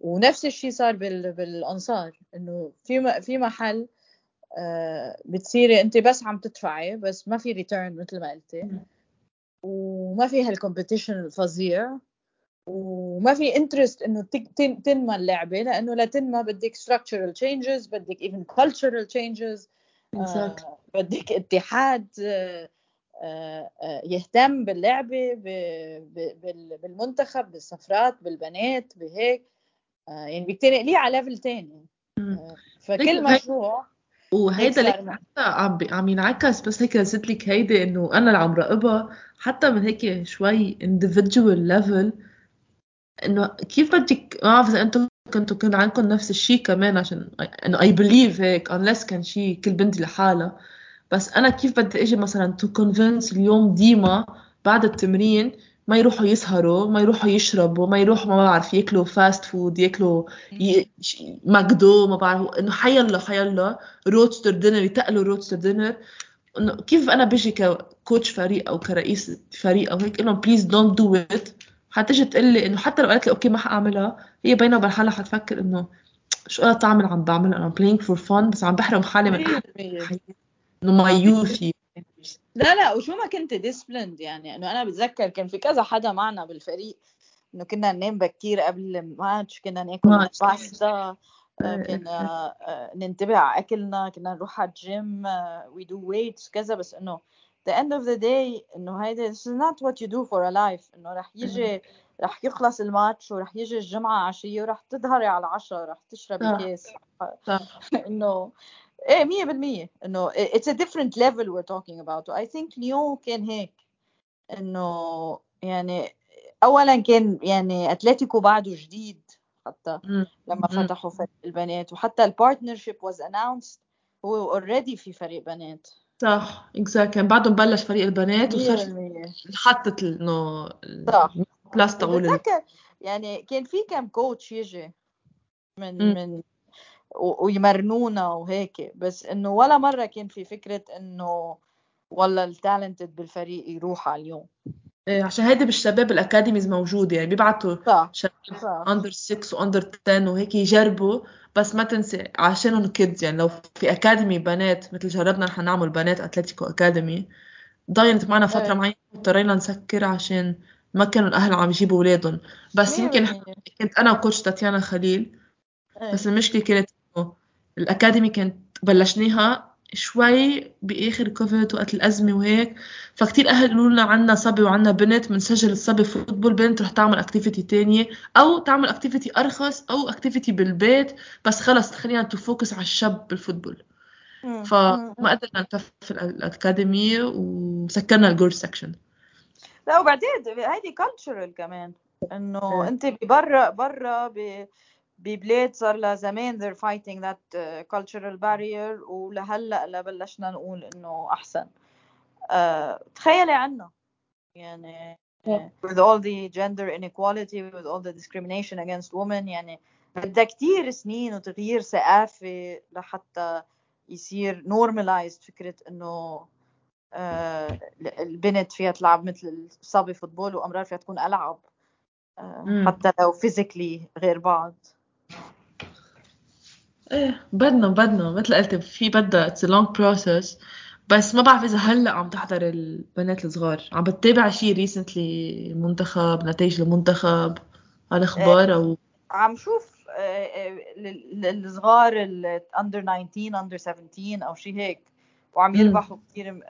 ونفس الشيء صار بال... بالأنصار إنه في في محل آه بتصيري أنت بس عم تدفعي بس ما في ريتيرن مثل ما قلتي. وما في هال competition الفظيع. وما في interest إنه تنمى اللعبة لأنه لتنمى بدك structural changes بدك even cultural changes. آه بدك اتحاد آه آه يهتم باللعبه بالمنتخب بالسفرات بالبنات بهيك. يعني بتنقليه على level تاني. فكل مشروع وهيدا اللي حتى عم عم ينعكس بس هيك نسيت لك هيدي إنه أنا اللي عم راقبها. حتى من هيك شوي individual level إنه كيف بدك ما بعرف إذا أنتم كنتوا كان عندكم نفس الشيء كمان عشان انه I believe هيك unless كان شيء كل بنت لحالها. بس أنا كيف بدي إجي مثلا to convince اليوم ديما بعد التمرين ما يروحوا يسهروا ما يروحوا يشربوا ما يروحوا ما بعرف ياكلوا fast food ياكلوا ي... ماكدو ما بعرف إنه حيلا حيلا Roadster Diner يتقلوا Roadster Diner إنه كيف أنا بيجي ك coach فريق أو كرئيس فريق أو هيك انه please don't do it حتجي تقول لي إنه حتى لو قالت لي أوكي ما حأعملها هي بينها وبين حالها حتفكر إنه شو أنا تعمل عم بعمل أنا playing for fun بس عم بحرم حالي من إنه my youth لا لا وشو ما كنت disciplined يعني. إنه أنا بتذكر كان في كذا حدا معنا بالفريق. إنه كنا ننام بكير قبل الماتش كنا ناكل باستا كنا ننتبه على أكلنا كنا نروح على الجيم we do weights كذا. بس إنه the end of the day إنه هيدا this is not what you do for a life. إنه رح يجي رح يخلص الماتش ورح يجي الجمعة عشية ورح تظهري على العشاء رح تشربي كاس إنه إيه مية بالمية. إنه it's a different level we're talking about. I think ليون كان هيك. إنه يعني اولا كان يعني أتلتيكو بعده جديد حتى لما فتحوا فريق البنات. وحتى البارتنرشيب was announced. هو already في فريق بنات. صح exactly كان بعدهم بلش فريق البنات وصار حطت إنه صح. plus تقول يعني كان في كم coach يجي من م. من ويمرنونا وهيك. بس إنه ولا مرة كان في فكرة إنه والله ال talented بالفريق يروح على اليوم. عشان هيدي بالشباب ال academies موجوده يعني بيبعتوا شباب under 6 و under 10 وهيك يجربوا بس ما تنسي عشانهم kids يعني لو في academy بنات مثل جربنا نحن نعمل بنات اتلتيكو academy ضاينت معنا فترة إيه. معينة اضطرينا نسكر عشان ما كانوا الأهل عم يجيبوا أولادهم بس يمكن كنت أنا و coach تاتيانا خليل إيه. بس المشكلة كانت ال academy كانت بلشناها شوي بآخر كوفيد وقت الأزمة وهيك. فكتير أهل قالوا لنا عنا صبي وعنا بنت بنسجل الصبي football بنت رح تعمل activity تانية. أو تعمل activity أرخص أو activity بالبيت. بس خلص خلينا ن focus على الشاب بال football فما قدرنا نكفي ال academy وسكرنا ال girls section لا وبعدين هيدي cultural كمان. إنه إيه. أنت برا برا ببلاد صار لها زمان they're fighting that uh, cultural barrier ولهلأ لبلشنا نقول إنه أحسن. uh, تخيلي عنا. يعني with all the gender inequality with all the discrimination against women يعني بدها كتير سنين وتغيير ثقافة لحتى يصير normalized فكرة إنه آه، البنت فيها تلعب مثل الصبي football وأمرار فيها تكون العاب آه، حتى لو physically غير بعض. إيه بدنا بدنا. مثل قلت في بدها it's long process بس ما بعرف إذا هلأ عم تحضر البنات الصغار. عم بتتابع شيء recently منتخب نتائج المنتخب هالاخبار أو عم شوف الصغار ال under 19 under 17 أو شيء هيك. وعم يربحوا كثير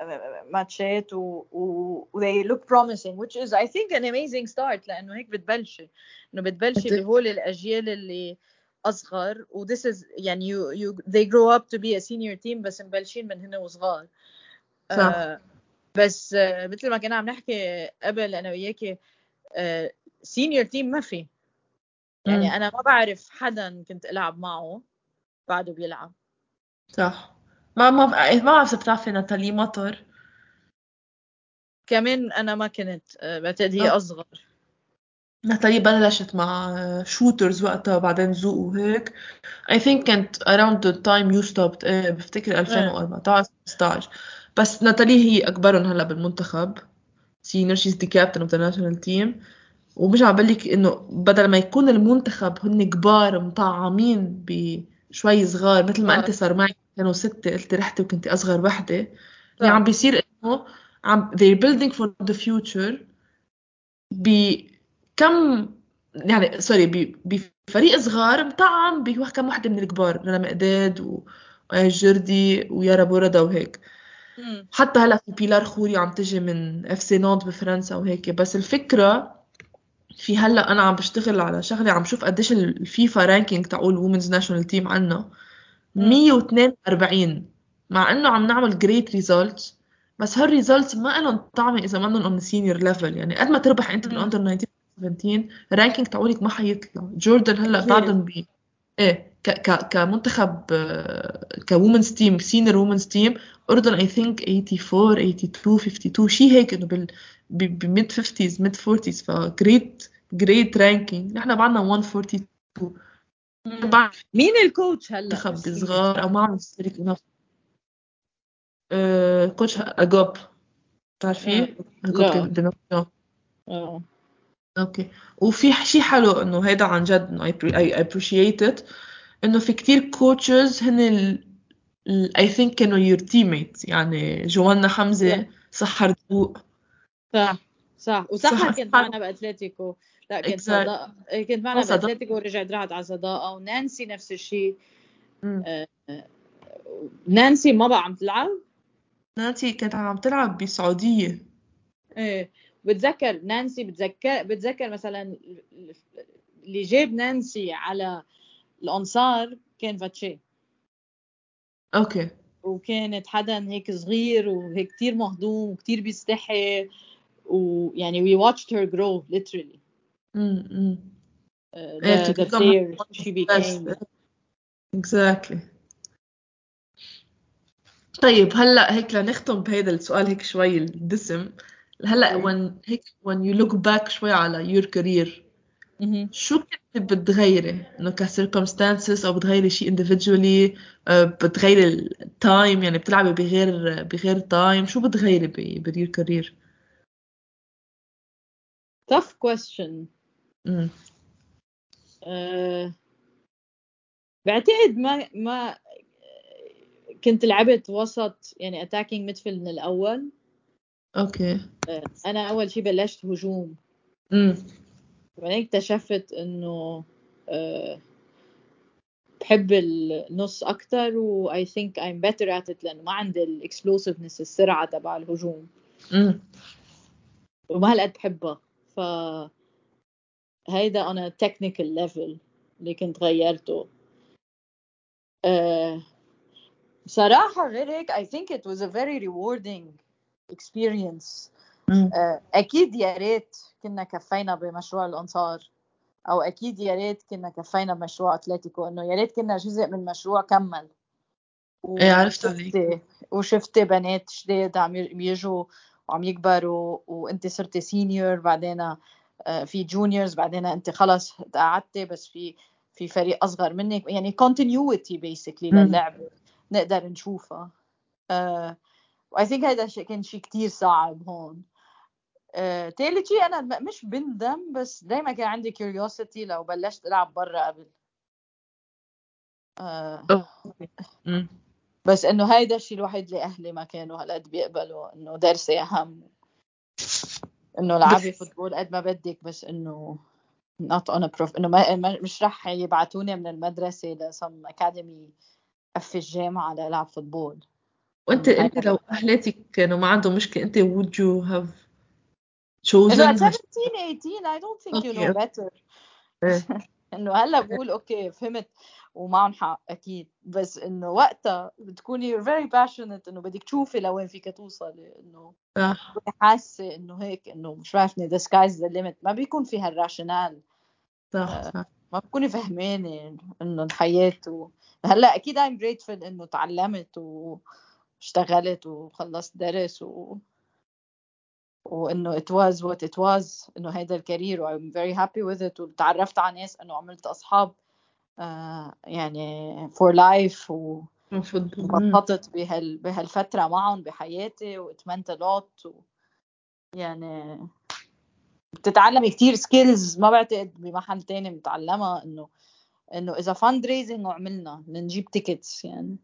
ماتشات و, و they look promising which is I think an amazing start لأنه هيك بتبلشي. إنه بتبلشي بهول الأجيال اللي أصغر و this is يعني you, you they grow up to be a senior team بس مبلشين من هن وصغار. صح. آه بس آه مثل ما كنا عم نحكي قبل أنا وياكي آه senior team ما في. يعني م. أنا ما بعرف حدا كنت ألعب معه بعده بيلعب. صح. ما ما ما بعرف بتعرفي ناتالي مطر كمان أنا ما كنت آه، بعتقد هي أصغر. ناتالي بلشت مع شوترز وقتها بعدين زوق وهيك. I think كانت the time you stopped إيه بفتكر 2014 15 بس ناتالي هي أكبرهم هلأ بالمنتخب. senior she's the captain of the national team ومش عم بقول إنه بدل ما يكون المنتخب هن كبار مطعمين بشوي صغار مثل ما أنت صار معك كانوا ستة قلت رحتي وكنتي أصغر وحدة. اللي عم بيصير إنه عم they're building for the future بكم يعني sorry بفريق صغار مطعم بكم وحدة من الكبار رنا مقداد وجردي ويارا بوردا وهيك. حتى هلأ في بيلار خوري عم تجي من FC Nantes بفرنسا وهيك. بس الفكرة في هلا أنا عم بشتغل على شغلة عم شوف قديش الفيفا ranking تاع ال women's national team عنا. 142 مع إنه عم نعمل great results بس هالريزلتس ما لهم طعمة إذا منهم on senior level يعني قد ما تربح أنت بال under 19 17 رانكينج تاعولك ما حيطلع. جوردن هلا بعدهم ب إيه ك ك كمنتخب كومنز تيم سينيور وومنز تيم أردن اي ثينك 84 82 52 شيء هيك إنه بال بميد 50s ميد 40s فجريت جريت رانكينج نحن بعدنا 142 مين الكوتش هلا؟ منتخب صغار أو ما عم نشترك انف أه كوتش أجوب. بتعرفيه؟ أجوب آه. okay. وفي شيء حلو إنه هيدا عن جد إنه I appreciate it إنه في كتير coaches هن I think كانوا your teammate يعني جوانا حمزة سحر ذوق صح صح. وسحر كانت معنا بأتلتيكو. لا كنت صداقة. كنت معنا بأتلتيكو ورجعت راحت على صداقة. ونانسي نفس الشيء. آه نانسي ما بقى عم تلعب؟ نانسي كانت عم تلعب بالسعودية إيه. بتذكر نانسي بتذكر بتذكر مثلا اللي جاب نانسي على الأنصار كان فاتشي. أوكي. وكانت حدا هيك صغير وهيك كتير مهضوم وكتير بيستحي. ويعني we watched her grow literally. امم uh, the, the player she became. exactly. طيب هلأ هيك لنختم بهيدا السؤال هيك شوي الدسم. هلأ when هيك when you look back شوي على your career شو كنت بتغيري إنه ك circumstances أو بتغيري شيء individually بتغيري ال time يعني بتلعبي بغير بغير time شو بتغيري بال your career tough question. امم أه بعتقد ما ما كنت لعبت وسط يعني attacking midfield من الأول. okay. أه أنا أول شيء بلشت هجوم. امم بعدين اكتشفت إنه أه بحب النص أكثر و I think I'm better at it لأنه ما عندي ال explosiveness السرعة تبع الهجوم. امم وما هالقد بحبها. ف هيدا a technical level اللي كنت غيرته. أه بصراحة غير هيك I think it was a very rewarding experience. أه أكيد يا ريت كنا كفينا بمشروع الأنصار أو أكيد يا ريت كنا كفينا بمشروع أتلتيكو إنه يا ريت كنا جزء من مشروع كمل. إيه عرفت عليك. وشفتي بنات جداد عم يجوا وعم يكبروا وانت صرتي senior بعدين آه، في juniors بعدين انت خلص قعدتي بس في في فريق أصغر منك. يعني continuity basically للعبه نقدر نشوفها I think هيدا كان شيء كتير صعب هون. uh, تالت شيء أنا مش بندم بس دايما كان عندي curiosity لو بلشت ألعب برا قبل. uh, بس إنه هيدا الشيء الوحيد اللي أهلي ما كانوا هالقد بيقبلوا إنه درسي أهم. إنه لعبي football قد ما بدك بس إنه not on a prof إنه ما مش رح يبعتوني من المدرسة ل some academy في الجامعة لألعب football. وأنت أنت لو أهلاتك كانوا ما عندهم مشكلة أنت would you have chosen إنه 17 18 I don't think okay. you know better. إيه. إنه هلأ بقول okay فهمت. ومعهم حق أكيد. بس إنه وقتها بتكوني very passionate إنه بدك تشوفي لوين فيك توصلي إنه صح. حاسة إنه هيك إنه مش عارفني the sky's the limit. ما بيكون فيها ال rational صح آه، صح. ما بتكوني فهمانة إنه الحياة و... هلأ أكيد I'm grateful إنه تعلمت واشتغلت وخلصت درس و. وإنه it was what it was إنه هيدا ال career و I'm very happy with it وتعرفت على ناس إنه عملت أصحاب. يعني for life و انبسطت بهال بهالفترة معهم بحياتي و it meant a lot و يعني بتتعلمي كتير skills ما بعتقد بمحل تاني بتعلمها إنه إنه إذا fundraising وعملنا نجيب tickets يعني.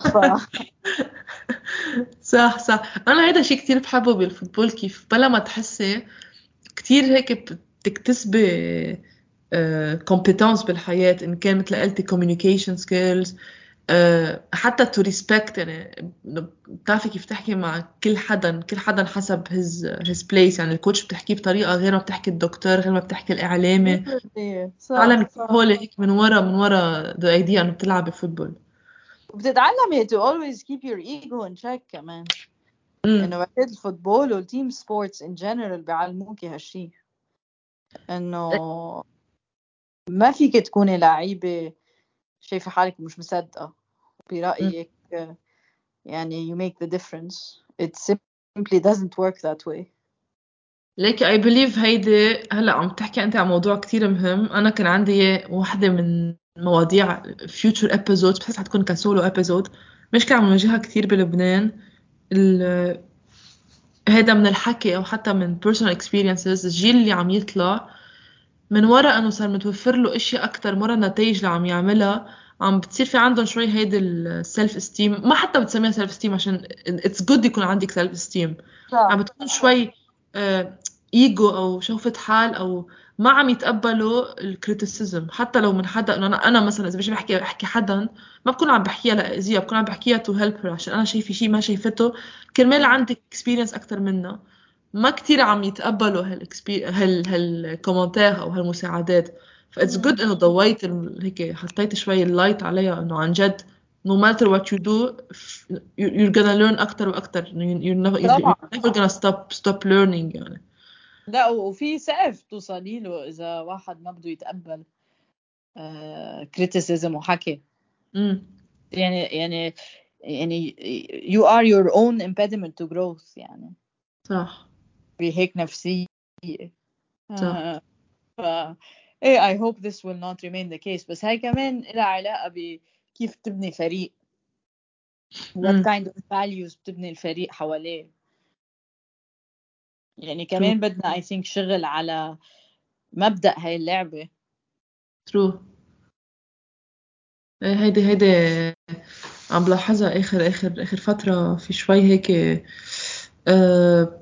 ف... صح صح. أنا هذا شيء كتير بحبه بال football كيف بلا ما تحسي كتير هيك بتكتسبي competence بالحياة إن كان مثل قلتي communication skills حتى to respect يعني بتعرفي كيف تحكي مع كل حدا كل حدا حسب his his place يعني ال coach بتحكيه بطريقة غير ما بتحكي الدكتور غير ما بتحكي الإعلامي. تعلمي هول هيك من ورا من ورا the idea إنه بتلعبي football وبتتعلمي to always keep your ego in check كمان. إنه وقت ال football وال team sports in general بيعلموكي هالشيء إنه ما فيك تكوني لعيبة شايفة حالك مش مصدقة. برأيك يعني you make the difference. It simply doesn't work that way. ليك I believe هيدي هلأ عم تحكي أنت عن موضوع كتير مهم. أنا كان عندي وحده من مواضيع future episodes بحس حتكون ك solo episode. مشكلة عم نواجهها كتير بلبنان. هيدا من الحكي أو حتى من personal experiences الجيل اللي عم يطلع من وراء انه صار متوفر له اشياء أكثر مرة النتائج اللي عم يعملها عم بتصير في عندهم شوي هيدي ال self esteem ما حتى بتسميها self esteem عشان it's good يكون عندك self esteem عم بتكون شوي ايجو آه، أو شوفة حال أو ما عم يتقبلوا ال criticism حتى لو من حدا إنه أنا أنا مثلا إذا بجي بحكي بحكي حدا ما بكون عم بحكيها لأذيها بكون عم بحكيها to help عشان أنا شايفة شيء ما شايفته. كرمال عندك experience أكثر منها. ما كتير عم يتقبلوا هال هال commentaire أو هالمساعدات that's good إنه ضويت هيك حطيت شوي ال light عليها إنه عن جد no matter what you do you're gonna learn أكثر وأكثر you're never, you're never gonna stop stop learning يعني. لا وفي سقف توصلي له إذا واحد ما بده يتقبل كريتيسيزم وحكي. امم يعني يعني يعني you are your own impediment to growth يعني. صح. بهيك نفسية. صح. آه ف إيه I hope this will not remain the case. بس هاي كمان لها علاقة بكيف تبني فريق. What kind of values بتبني الفريق حواليه. يعني كمان بدنا I think شغل على مبدأ هاي اللعبة. true إيه، هيدي هيدي عم بلاحظها آخر آخر آخر فترة. في شوي هيك أه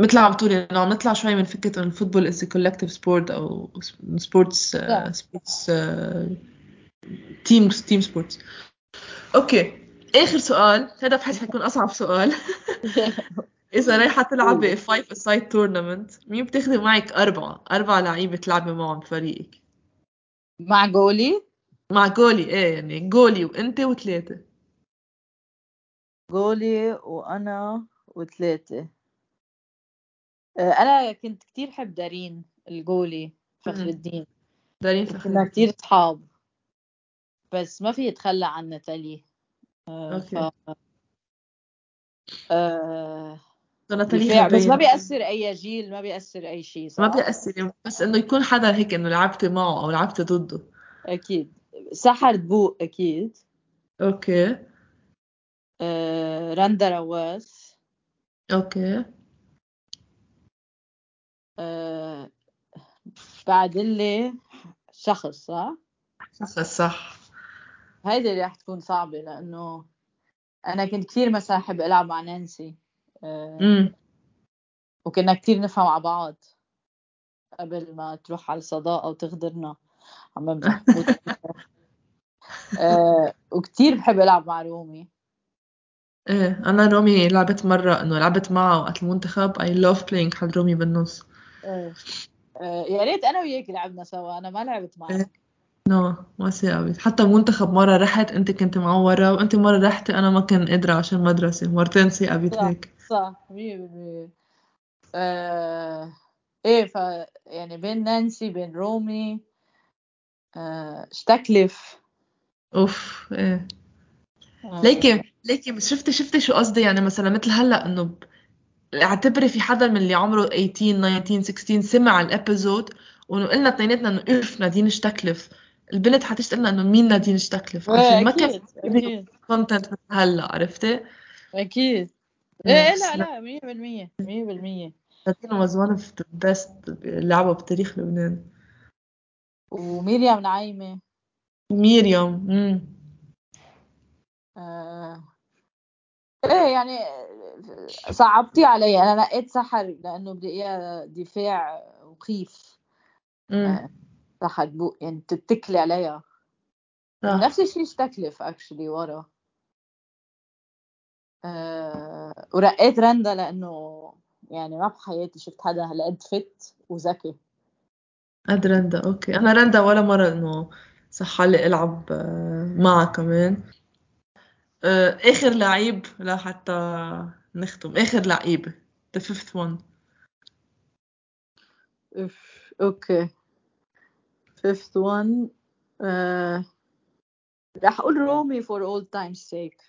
مثل عم بتقولي انه عم نطلع شوي من فكرة انه ال football is collective sport أو sports sports team team sports okay آخر سؤال. هذا بحس حيكون أصعب سؤال. إذا رايحة تلعبي five a side tournament مين بتاخذي معك؟ أربعة. أربعة لعيبة تلعبي معهم بفريقك مع جولي؟ مع جولي. إيه يعني جولي وإنت وثلاثه جولي وأنا وثلاثه آه، أنا كنت كتير حب دارين الجولي فخر الدين. دارين فخر كنا كتير صحاب بس ما في يتخلى عن ناتالي. آه، okay. ف... آه... بس ما بيأثر أي جيل ما بيأثر أي شيء صح؟ ما بيأثر بس إنه يكون حدا هيك إنه لعبتي معه أو لعبتي ضده. أكيد. سحر دبوق أكيد. okay. آه، رندا رواس. okay. آه، بعد اللي شخص صح؟ شخص صح. هيدي اللي رح تكون صعبة لأنه أنا كنت كثير مثلا أحب ألعب مع نانسي آه، وكنا كثير نفهم على بعض قبل ما تروح على الصداقة وتغدرنا. عم بمزح آه، وكثير بحب ألعب مع رومي. إيه أنا رومي لعبت مرة إنه لعبت معه وقت المنتخب I love playing حد رومي بالنص. آه، آه، يا ريت أنا وياك لعبنا سوا أنا ما لعبت معك. إيه. نو ما قوي حتى منتخب مرة رحت أنت كنت معورة وأنت مرة رحتي أنا ما كان قادرة عشان مدرسة. مرتين صح هيك. صح مية بالمية. آه، إيه ف يعني بين نانسي بين رومي آه، اشتكلف أوف إيه. آه، ليكي ليكي شفتي شفتي شو قصدي؟ يعني مثلا مثل هلأ إنه اعتبري في حدا من اللي عمره 18 19 16 سمع ال episode وانه قلنا اثنيناتنا انه إف نادين اشتكلف. البنت حتشتقلنا انه مين نادين اشتكلف؟ عشان ما كان content هلا عرفتي؟ أكيد. إيه إيه، لا لا مية بالمية مية بالمية. نادين was one of the best لعبة بتاريخ لبنان. وميريام نعيمة. وميريام امم آه، إيه يعني صعبتي علي أنا نقيت سحر لأنه بدي إياه دفاع مخيف. آه، سحر بو يعني تتكلي عليها صح. ونفس الشيء اشتكلف actually ورا. أه ونقيت رندا لأنه يعني ما بحياتي شفت حدا هالقد fit وذكي. قد رندا okay. أنا رندا ولا مرة إنه صح لي ألعب آه، معها كمان. آه، آخر لعيب لحتى نختم اخر لعيب the fifth one اف okay fifth one أه راح أقول رومي for old time's sake